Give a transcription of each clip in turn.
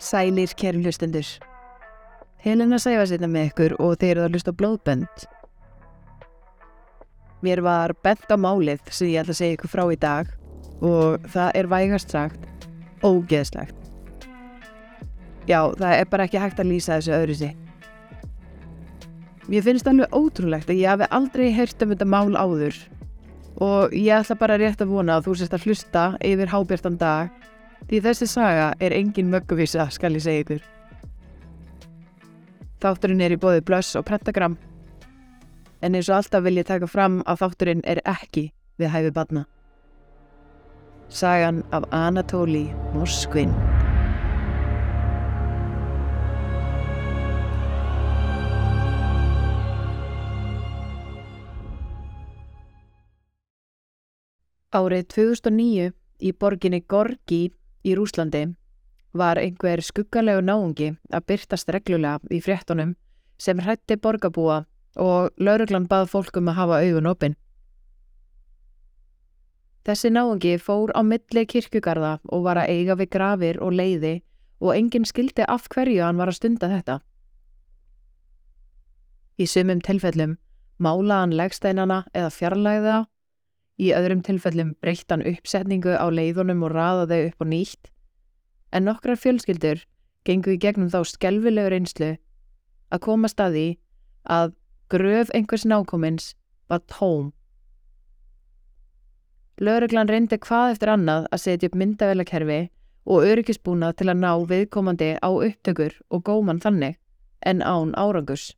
Sælir kæru hlustendur. Helena sæfa sérna með ykkur og þeir eru að hlusta blóðbönd. Mér var bent á málið sem ég ætla að segja ykkur frá í dag og það er vægast sagt ógeðslegt. Já, það er bara ekki hægt að lýsa þessu öðru sig. Mér finnst alveg ótrúlegt að ég hafi aldrei heyrt um þetta mál áður og ég ætla bara rétt að vona að þú sérst að hlusta yfir hábjartan dag því þessi saga er engin mögguvísa skal ég segja ykkur. Þátturinn er í bóði blöss og prentagram en eins og alltaf vil ég taka fram að þátturinn er ekki við hæfi badna. Sagan af Anatóli Moskvin Árið 2009 í borginni Gorgi í Rúslandi var einhver skuggalegu náungi að byrtast reglulega í fréttonum sem hrætti borgabúa og lauruglan bað fólkum að hafa augun opinn. Þessi náungi fór á milli kirkugarða og var að eiga við grafir og leiði og enginn skildi af hverju hann var að stunda þetta. Í sumum tilfellum mála hann legsteinana eða fjarlæði það Í öðrum tilfellum breytt hann uppsetningu á leiðunum og raðaði upp og nýtt, en nokkrar fjölskyldur gengu í gegnum þá skelvilegu reynslu að koma staði að gröf einhvers nákomins var tóm. Löruglan reyndi hvað eftir annað að setja upp myndavélakerfi og öryggisbúnað til að ná viðkomandi á upptökur og góman þannig en án árangus.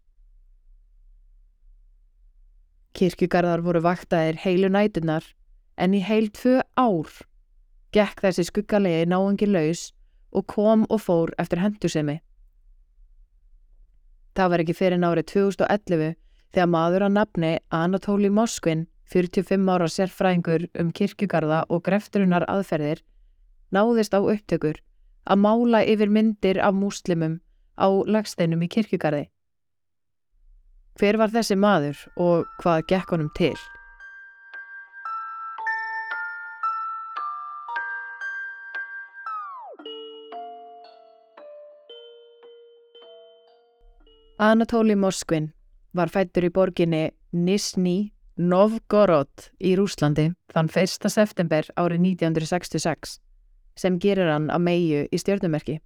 Kirkjugarðar voru vaktaðir heilu nætunar en í heil tvö ár gekk þessi skuggalegi náengi laus og kom og fór eftir hendusemi. Það var ekki fyrir nárið 2011 þegar maður að nafni Anatóli Moskvin, 45 ára sérfræðingur um kirkjugarða og grefturinnar aðferðir, náðist á upptökur að mála yfir myndir af múslimum á lagsteinum í kirkjugarði. Hver var þessi maður og hvað gekk honum til? Anatóli Moskvin var fættur í borginni Nisni Novgorod í Rúslandi þann 1. september árið 1966 sem gerir hann að meiu í stjórnumerki.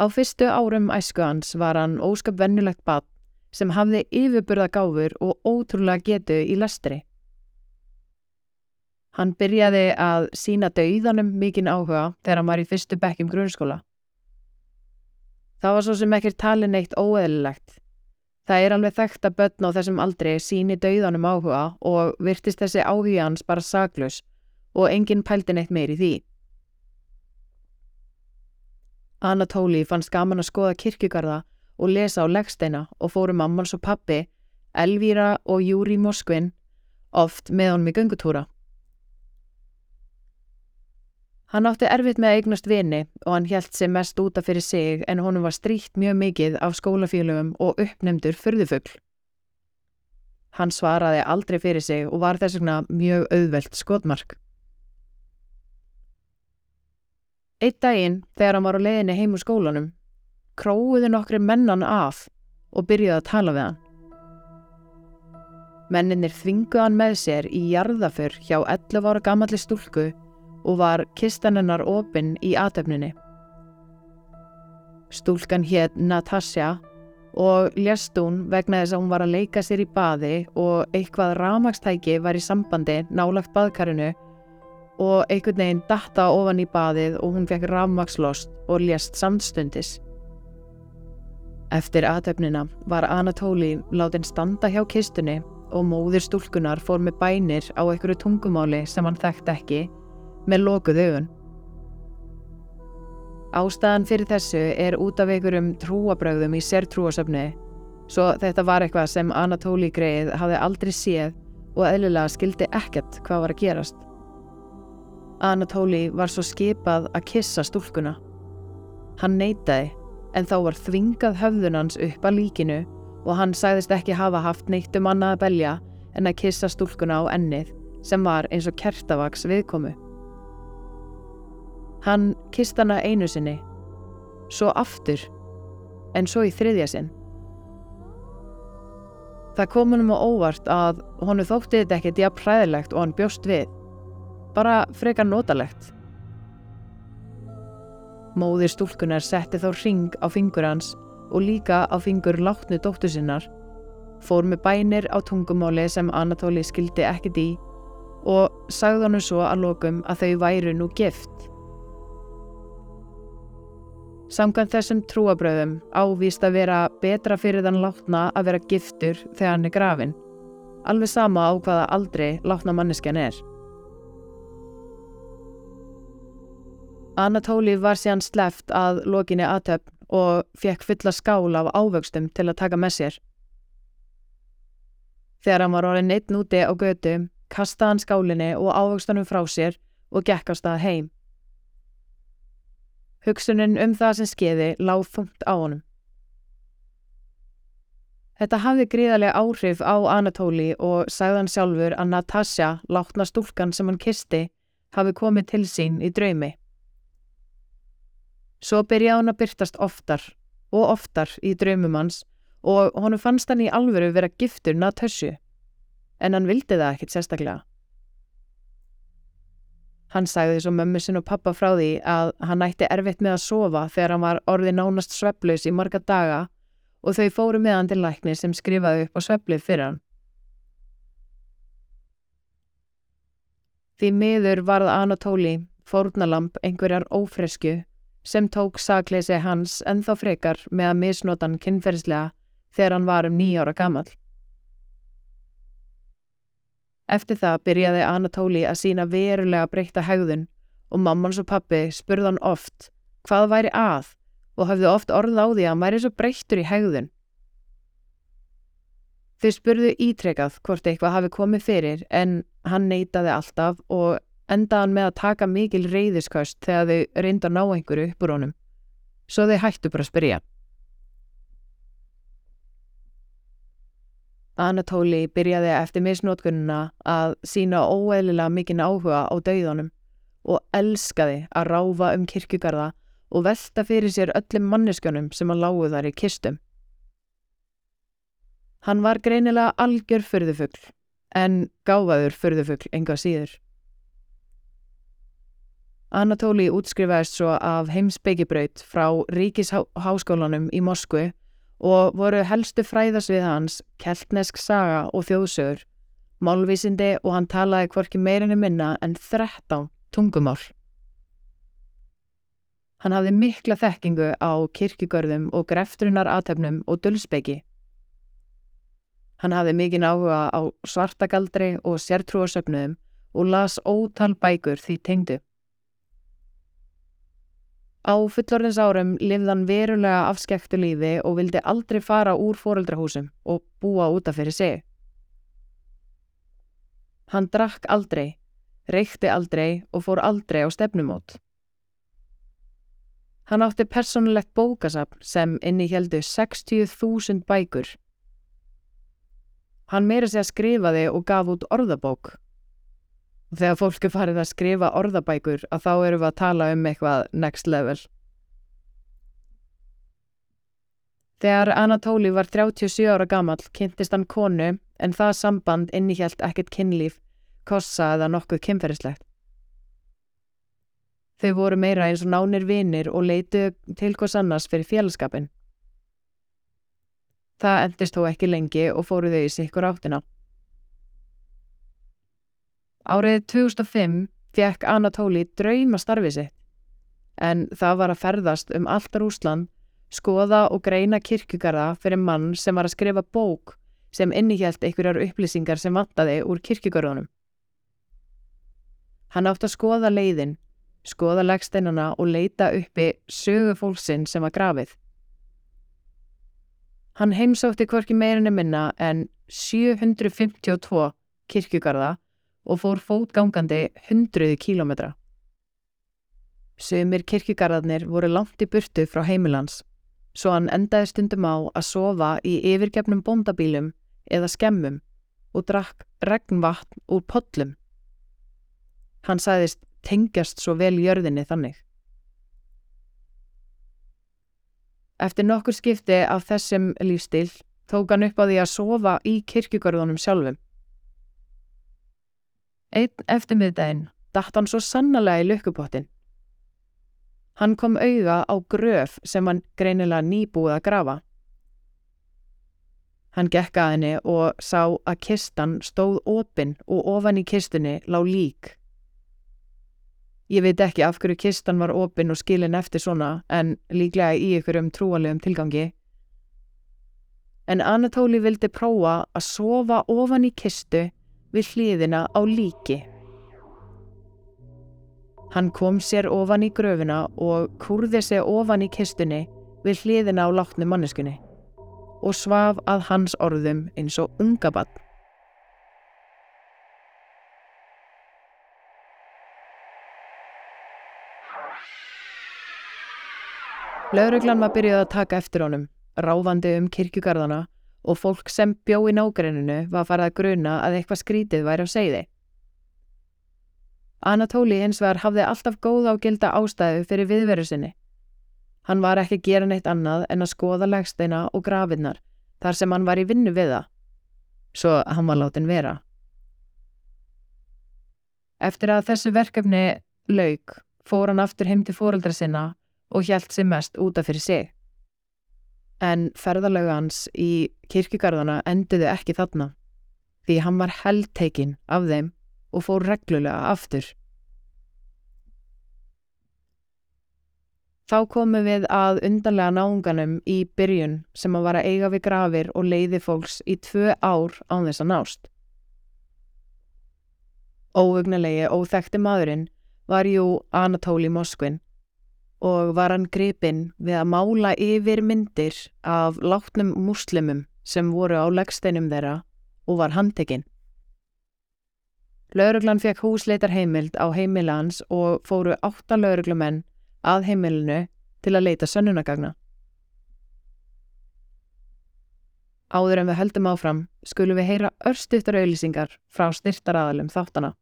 Á fyrstu árum æsku hans var hann óskap vennulegt bad sem hafði yfirburða gáfur og ótrúlega getu í lestri. Hann byrjaði að sína dauðanum mikinn áhuga þegar hann var í fyrstu bekkim grunnskóla. Það var svo sem ekkert talin eitt óeðlilegt. Það er alveg þekkt að börn á þessum aldri síni dauðanum áhuga og virtist þessi áhuga hans bara saglus og enginn pældi neitt meir í því. Anatóli fannst gaman að skoða kirkjugarða og lesa á leggsteina og fóru mammans og pappi, Elvíra og Júri Moskvin, oft með honum í gungutúra. Hann átti erfitt með að eignast vini og hann hjælt sig mest útaf fyrir sig en honum var stríkt mjög mikið af skólafélögum og uppnemdur fyrðufugl. Hann svaraði aldrei fyrir sig og var þess vegna mjög auðvelt skotmark. Eitt daginn, þegar hann var á leiðinni heim úr skólanum, króiði nokkri mennan af og byrjuði að tala við hann. Menninir þvinguði hann með sér í jarðaför hjá 11 ára gammalli stúlku og var kistanennar opinn í aðtöfninni. Stúlkan hétt Natasja og lést hún vegna þess að hún var að leika sér í baði og eitthvað ramagstæki var í sambandi nálagt baðkarinu og einhvern veginn datta ofan í baðið og hún fekk rafmakslost og lést samstundis. Eftir aðtöfnina var Anatóli látin standa hjá kistunni og móðir stúlkunar fór með bænir á einhverju tungumáli sem hann þekkt ekki með lokuð augun. Ástæðan fyrir þessu er út af einhverjum trúabröðum í sértrúasöfni svo þetta var eitthvað sem Anatóli greið hafði aldrei séð og eðlilega skildi ekkert hvað var að gerast. Anatóli var svo skipað að kissa stúlkuna. Hann neytaði en þá var þvingað höfðunans upp að líkinu og hann sagðist ekki hafa haft neitt um annað að belja en að kissa stúlkuna á ennið sem var eins og kertavaks viðkomu. Hann kist hana einu sinni, svo aftur, en svo í þriðja sinn. Það kom hann um á óvart að honu þótti þetta ekkert jafn hræðilegt og hann bjóst við, bara frekar notalegt. Móðir stúlkunar setti þá ring á fingur hans og líka á fingur látnu dóttu sinnar, fór með bænir á tungumáli sem Anatóli skildi ekkert í og sagði hann svo að lokum að þau væru nú gift. Samkvæmt þessum trúabröðum ávist að vera betra fyrir þann látna að vera giftur þegar hann er grafin, alveg sama á hvaða aldrei látna manneskjan er. Anatóli var síðan sleft að lokinni aðtöfn og fekk fulla skál af ávöxtum til að taka með sér. Þegar hann var orðin neitt núti á götu, kastaði hann skálinni og ávöxtunum frá sér og gekk á stað heim. Hugsunin um það sem skeiði láð þungt á honum. Þetta hafði gríðarlega áhrif á Anatóli og sagðan sjálfur að Natasja, látna stúlkan sem hann kisti, hafi komið til sín í draumi. Svo byrjaði hann að byrtast oftar og oftar í draumum hans og honum fannst hann í alveru vera giftur Natasju, en hann vildi það ekkit sérstaklega. Hann sagði svo mömmu sinn og pappa frá því að hann ætti erfitt með að sofa þegar hann var orði nánast svepplaus í marga daga og þau fóru með hann til lækni sem skrifaði upp á sveplið fyrir hann. Því miður varð Anatóli, fórnalamp einhverjar ófresku sem tók sakleysi hans ennþá frekar með að misnotan kynferðslega þegar hann var um nýjára gammal. Eftir það byrjaði Anatóli að sína verulega breyta hegðun og mammans og pappi spurðan oft hvað væri að og hafði oft orð á því að hann væri svo breyttur í hegðun. Þau spurðu ítrekað hvort eitthvað hafi komið fyrir en hann neytaði alltaf og endaðan með að taka mikil reyðisköst þegar þau reynda að ná einhverju uppur honum, svo þau hættu bara að spyrja. Anatóli byrjaði eftir misnótkununa að sína óeðlilega mikinn áhuga á dauðanum og elskaði að ráfa um kirkugarða og velta fyrir sér öllum manneskjönum sem að lágu þar í kistum. Hann var greinilega algjör förðufugl, en gáfaður förðufugl enga síður. Anatóli útskrifaðist svo af heimsbyggibraut frá Ríkisháskólanum í Moskvu og voru helstu fræðasvið hans keltnesk saga og þjóðsögur, málvísindi og hann talaði hvorki meirinu minna en 13 tungumál. Hann hafði mikla þekkingu á kirkigörðum og greftrunar aðtefnum og dölsbyggi. Hann hafði mikinn áhuga á svartagaldri og sértrúarsöfnuðum og las ótal bækur því tengdu. Á fullorðins árum lifðan verulega afskektu lífi og vildi aldrei fara úr fóreldrahúsum og búa útaf fyrir sig. Hann drakk aldrei, reykti aldrei og fór aldrei á stefnumót. Hann átti personlegt bókasapn sem inni heldu 60.000 bækur. Hann meira sig að skrifaði og gaf út orðabók og þegar fólk er farið að skrifa orðabækur að þá eru við að tala um eitthvað next level. Þegar Anatóli var 37 ára gammal kynntist hann konu en það samband innihjælt ekkert kynlíf, kossa eða nokkuð kynferðislegt. Þau voru meira eins og nánir vinir og leitu til hvers annars fyrir félagskapin. Það endist þó ekki lengi og fóru þau í sikkur áttina. Árið 2005 fekk Anatóli drauma starfið sitt, en það var að ferðast um alltar Úsland, skoða og greina kirkugarða fyrir mann sem var að skrifa bók sem innihjælt einhverjar upplýsingar sem vantaði úr kirkugarðunum. Hann átt að skoða leiðin, skoða legsteinana og leita uppi sögu fólksinn sem var grafið. Hann heimsótti hvorki meirinni minna en 752 kirkugarða og fór fótgangandi hundruði kílometra. Sumir kirkjugarðarnir voru langt í burtu frá heimilans, svo hann endaði stundum á að sofa í yfirgefnum bóndabílum eða skemmum og drakk regnvatn úr podlum. Hann sæðist tengjast svo vel jörðinni þannig. Eftir nokkur skipti af þessum lífstil tók hann upp á því að sofa í kirkjugarðunum sjálfum. Einn eftirmiðdægin datt hann svo sannlega í lukkupottin. Hann kom auða á gröf sem hann greinilega nýbúið að grafa. Hann gekk að henni og sá að kistan stóð opinn og ofan í kistunni lág lík. Ég veit ekki af hverju kistan var opinn og skilin eftir svona en líklega í ykkur um trúalegum tilgangi en Anatóli vildi prófa að sofa ofan í kistu við hliðina á líki. Hann kom sér ofan í gröfina og kurði sér ofan í kistunni við hliðina á látnu manneskunni og svaf að hans orðum eins og unga bann. Lauruglan var byrjuð að taka eftir honum ráðandi um kirkjugarðana og fólk sem bjó í nágrenninu var farið að gruna að eitthvað skrítið væri á segði. Anatóli hins vegar hafði alltaf góð á gilda ástæðu fyrir viðveru sinni. Hann var ekki að gera neitt annað en að skoða legsteina og grafinnar þar sem hann var í vinnu við það. Svo hann var látin vera. Eftir að þessu verkefni laug fór hann aftur heim til fóröldra sinna og hjælt sér mest útaf fyrir sig en ferðalögu hans í kirkigarðana endiði ekki þarna því hann var heldtekin af þeim og fór reglulega aftur. Þá komum við að undanlega náunganum í byrjun sem að vara eiga við grafir og leiði fólks í tvö ár án þess að nást. Óugnalegi óþekti maðurinn var jú Anatóli Moskvin og var hann gripinn við að mála yfir myndir af látnum muslimum sem voru á legsteinum þeirra og var handtekinn. Lauruglan fekk húsleitar heimild á heimilans og fóru átta lauruglumenn að heimilinu til að leita sönnunagagna. Áður en við höldum áfram skulum við heyra örstuttar auðlýsingar frá styrtaraðalum þáttana.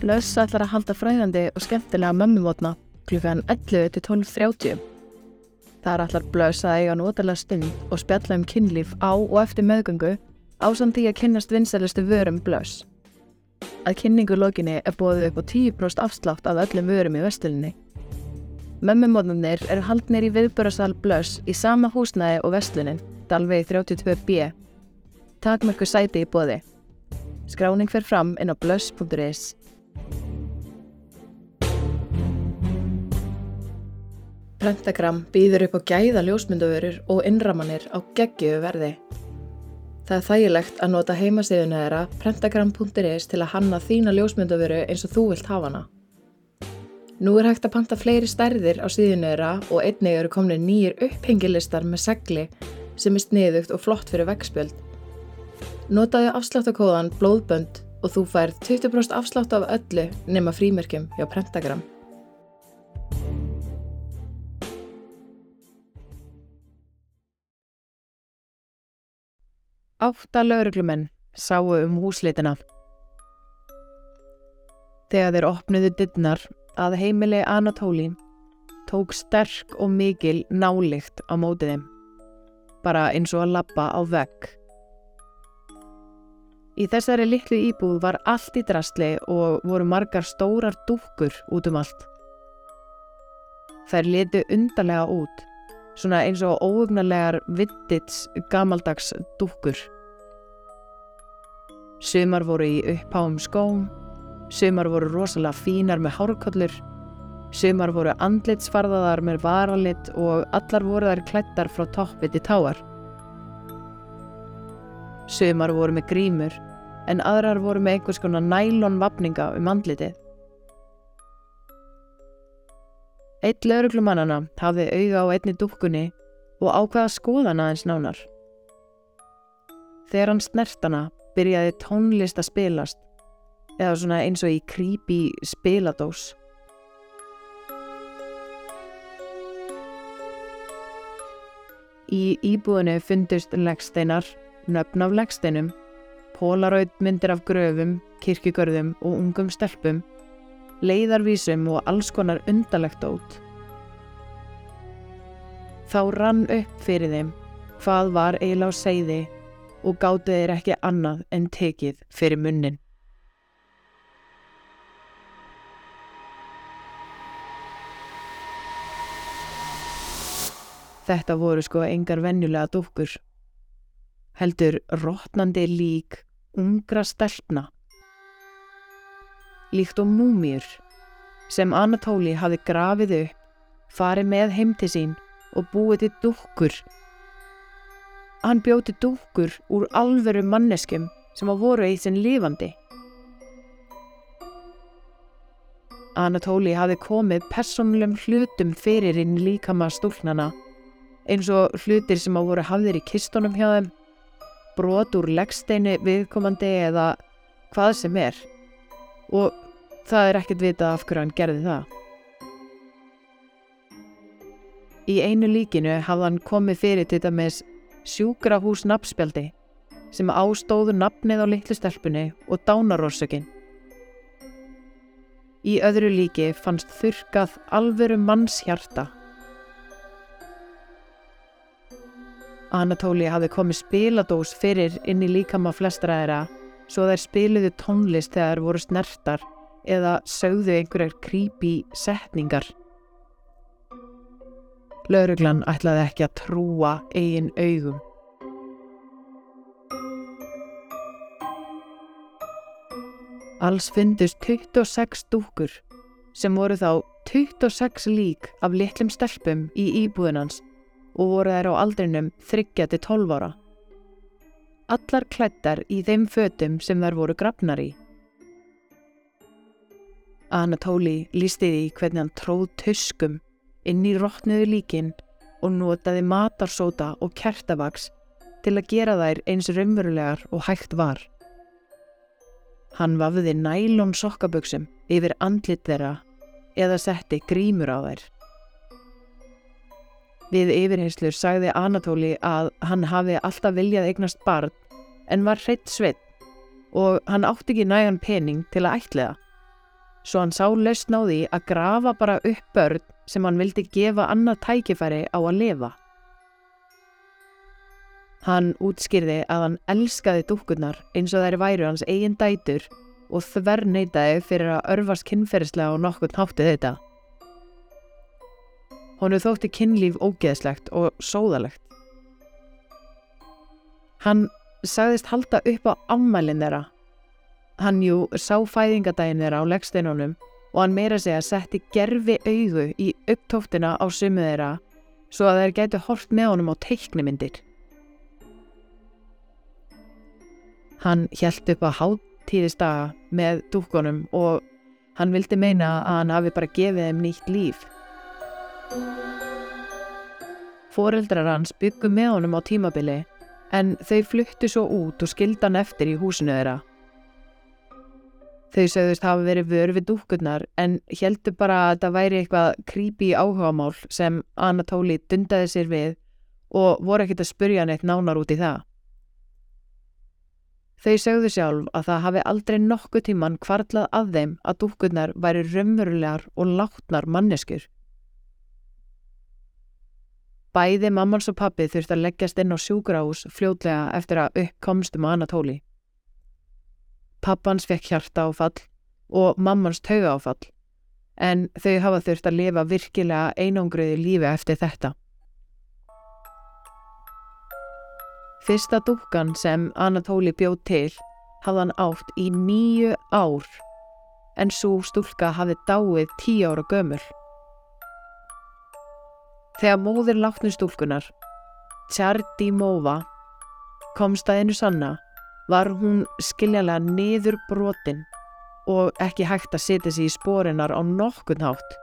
Blöss ætlar að halda fræðandi og skemmtilega mömmumotna klukkan 11 til 12.30. Þar ætlar Blöss að eiga notalega stund og spjalla um kynlíf á og eftir meðgöngu ásamt því að kynnast vinsælustu vörum Blöss. Að kynningu lokinni er bóðið upp á 10% afslátt af öllum vörum í vestulinni. Mömmumotnarnir eru haldnir í viðbörasal Blöss í sama húsnæði og vestlinin, Dalvegi 32B. Takmörku sæti í bóði. Skráning fer fram inn á blöss.is. Pentagram býður upp á gæða ljósmyndavörur og innramanir á geggiðu verði. Það er þægilegt að nota heimasíðuna þeirra pentagram.is til að hanna þína ljósmyndavöru eins og þú vilt hafa hana. Nú er hægt að panta fleiri stærðir á síðuna þeirra og einnig eru komni nýjir upphengilistar með segli sem er sniðugt og flott fyrir vegspjöld. Notaðu afsláttakóðan blóðbönd og þú fær 20% afslátt af öllu nema frímerkjum hjá Pentagram. Átta lauruglumenn sáu um húsleitina. Þegar þeir opnuðu dittnar að heimili Anatólín tók sterk og mikil nálikt á mótið þeim, bara eins og að lappa á vegg. Í þessari litlu íbúð var allt í drastli og voru margar stórar dúkkur út um allt. Þær letu undarlega út, svona eins og óugnarlegar vittits gamaldags dúkkur. Sumar voru í uppháum skóm, sumar voru rosalega fínar með hárkollur, sumar voru andlitsfarðaðar með varalit og allar voru þær klættar frá toppið til táar. Sumar voru með grímur en aðrar voru með einhvers konar nælonvapninga um andlitið. Eitt lauruglumannana hafði auða á einni dúkkunni og ákvaða skoðana eins nánar. Þegar hann snertana byrjaði tónlist að spilast eða svona eins og í creepy spiladós. Í íbúinu fundust leggsteinar, nöfn af leggsteinum Polaroid myndir af gröfum, kirkigörðum og ungum stelpum, leiðarvísum og alls konar undalegt út. Þá rann upp fyrir þeim hvað var eiginlega á segði og gáttu þeir ekki annað en tekið fyrir munnin. Þetta voru sko engar venjulega dúkkur. Heldur rótnandi lík ungra stelpna. Líkt og múmjur sem Anatóli hafi grafið upp, farið með heim til sín og búið til dúkkur. Hann bjóti dúkkur úr alveru manneskum sem að voru eitt sinn lifandi. Anatóli hafi komið personlum hlutum fyrir inn líkama stúlnana eins og hlutir sem á voru hafðir í kistunum hjá þeim, brot úr leggsteinu viðkomandi eða hvað sem er. Og það er ekkert vitað af hverju hann gerði það. Í einu líkinu hafði hann komið fyrir til dæmis sjúkrahús nafnspjaldi sem ástóðu nafnið á litlu stelpunni og dánarórsökin. Í öðru líki fannst þurkað alveru mannshjarta Anatóli hafði komið spiladós fyrir inn í líkama flestra þeirra svo þær spiluðu tónlist þegar voru snertar eða sögðu einhverjar creepy setningar. Lauruglan ætlaði ekki að trúa eigin augum. Alls fyndust 26 dúkur sem voru þá 26 lík af litlum stelpum í íbúðinans og voru þær á aldrinum 3-12 ára. Allar klættar í þeim fötum sem þær voru grafnar í. Anatóli lísti því hvernig hann tróð töskum inn í rótnuðu líkin og notaði matarsóta og kertavaks til að gera þær eins raunverulegar og hægt var. Hann vafði nælón sokkaböksum yfir andlit þeirra eða setti grímur á þær. Við yfirheyslur sagði Anatóli að hann hafi alltaf viljað eignast barn en var hreitt sveit og hann átti ekki nægan pening til að ætliða. Svo hann sá lausn á því að grafa bara upp börn sem hann vildi gefa annað tækifæri á að lifa. Hann útskýrði að hann elskaði dúkkurnar eins og þær væru hans eigin dætur og þver neytaði fyrir að örfast kynferðislega og nokkur náttu þetta. Honu þótti kynlíf ógeðslegt og sóðalegt. Hann sagðist halda upp á ammælinn þeirra. Hann jú sá fæðingadaginn þeirra á leggsteinunum og hann meira segja setti gerfi auðu í upptóftina á sumu þeirra svo að þeir gætu hort með honum á teiknumindir. Hann hjælt upp á háttíðistaga með dúkkonum og hann vildi meina að hann hafi bara gefið þeim nýtt líf. Fóreldrar hans byggu með honum á tímabili en þau fluttu svo út og skildan eftir í húsinu þeirra. Þau sögðust hafa verið vör við dúkkurnar en heldur bara að það væri eitthvað creepy áhugamál sem Anatóli dundaði sér við og voru ekkert að spurja neitt nánar út í það. Þau sögðu sjálf að það hafi aldrei nokkuð tíman kvarlað að þeim að dúkkurnar væri raunverulegar og látnar manneskur. Bæði mammans og pappi þurfti að leggjast inn á sjúgrahús fljótlega eftir að uppkomstum á Anatóli. Pappans fekk hjarta áfall og mammans tauga áfall en þau hafa þurft að lifa virkilega einangriði lífi eftir þetta. Fyrsta dúkan sem Anatóli bjóð til hafði hann átt í nýju ár en svo stúlka hafði dáið tíu ára gömul. Þegar móðir látnu stúlkunar, Tjardi Móva, komst að einu sanna var hún skiljanlega niður brotin og ekki hægt að setja sér í spórinar á nokkun hátt.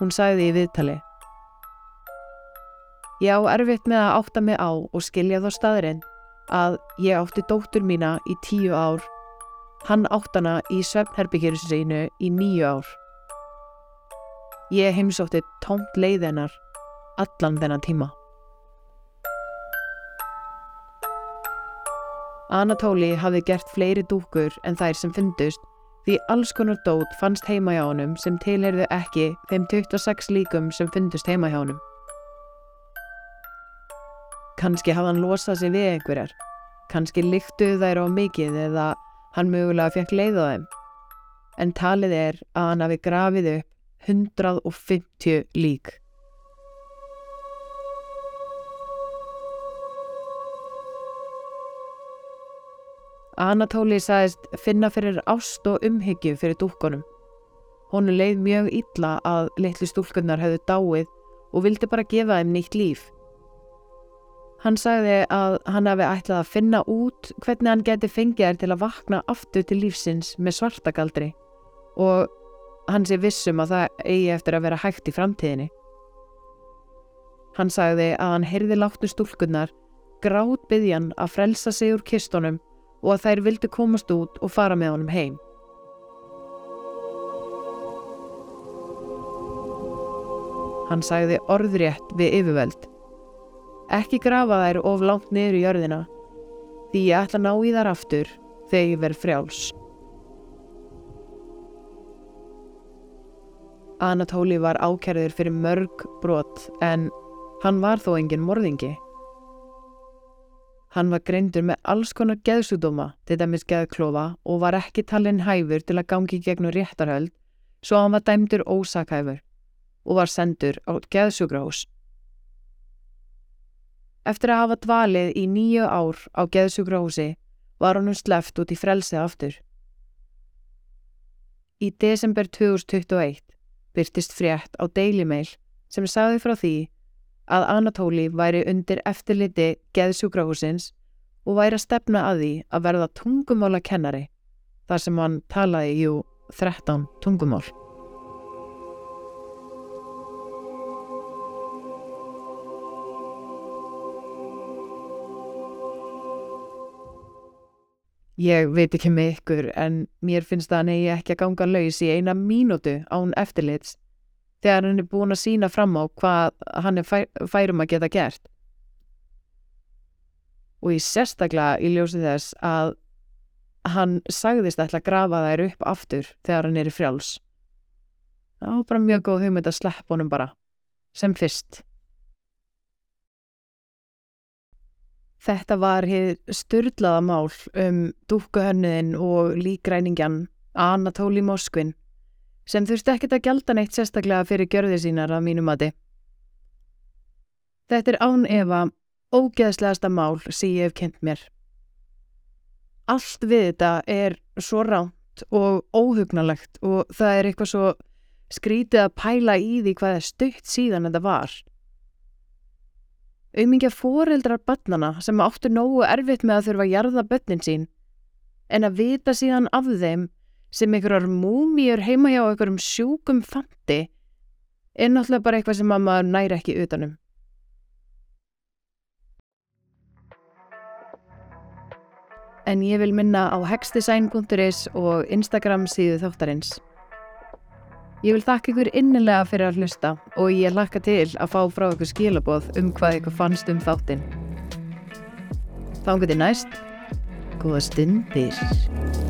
Hún sagði í viðtali Ég á erfitt með að átta mig á og skilja þá staðurinn að ég átti dóttur mína í tíu ár, hann áttana í svefnherbyggjurinu í nýju ár. Ég heimsótti tómt leiðinar allan þennan tíma. Anatóli hafði gert fleiri dúkur en þær sem fundust því alls konar dót fannst heima hjá honum sem tilherðu ekki þeim 26 líkum sem fundust heima hjá honum. Kanski hafði hann losað sig við einhverjar, kanski líktuð þær á mikið eða hann mögulega fekk leið á þeim. En talið er að hann hafi grafið upp 150 lík. Anatóli sagðist finna fyrir ást og umhyggju fyrir dúkkonum. Honu leið mjög illa að litlu stúlkunnar hefðu dáið og vildi bara gefa þeim nýtt líf. Hann sagði að hann hafi ætlað að finna út hvernig hann geti fengið þær til að vakna aftur til lífsins með svartagaldri og hann sé vissum að það eigi eftir að vera hægt í framtíðinni. Hann sagði að hann heyrði láttu stúlkunnar grátt byggjan að frelsa sig úr kistunum og að þær vildi komast út og fara með honum heim. Hann sagði orðrétt við yfirveld. Ekki grafa þær of langt niður í jörðina, því ég ætla að ná í þar aftur þegar ég verð frjáls. Anatóli var ákerður fyrir mörg brot en hann var þó engin morðingi. Hann var greindur með alls konar geðsúdóma, til dæmis geðklofa og var ekki talinn hæfur til að gangi gegnum réttarhöld svo hann var dæmdur ósakhæfur og var sendur á geðsugrahús. Eftir að hafa dvalið í nýju ár á geðsugrahúsi var hann sleft út í frelsið aftur. Í desember 2021 byrtist frétt á Daily Mail sem sagði frá því að Anatóli væri undir eftirliti geðsjúkrahúsins og væri að stefna að því að verða tungumála kennari þar sem hann talaði jú 13 tungumál. Ég veit ekki með ykkur en mér finnst það að negi ekki að ganga laus í eina mínútu án eftirlits þegar hann er búin að sína fram á hvað hann er fær, færum að geta gert. Og ég sérstaklega í ljósi þess að hann sagðist ætla að grafa þær upp aftur þegar hann er í frjáls. Það var bara mjög góð hugmynd að slepp honum bara, sem fyrst. Þetta var styrlaða mál um dúkuhönnuðin og líkræningjan Anatóli Moskvin sem þurfti ekkert að gjalda neitt sérstaklega fyrir gjörðir sínar að mínu mati. Þetta er án Eva ógeðslegasta mál sem ég hef kent mér. Allt við þetta er svo ránt og óhugnalegt og það er eitthvað svo skrítið að pæla í því hvað er stökt síðan þetta var. Auðmingja foreldrar börnana sem áttu nógu erfitt með að þurfa að jarða börnin sín en að vita síðan af þeim sem einhverjar múmíur heima hjá einhverjum sjúkum fandi er náttúrulega bara eitthvað sem maður næri ekki utanum. En ég vil minna á hexdesign.is og Instagram síðu þáttarins. Ég vil þakka ykkur innilega fyrir að hlusta og ég lakka til að fá frá ykkur skilaboð um hvað ykkur fannst um þáttinn. Þá engur til næst, góða stundir.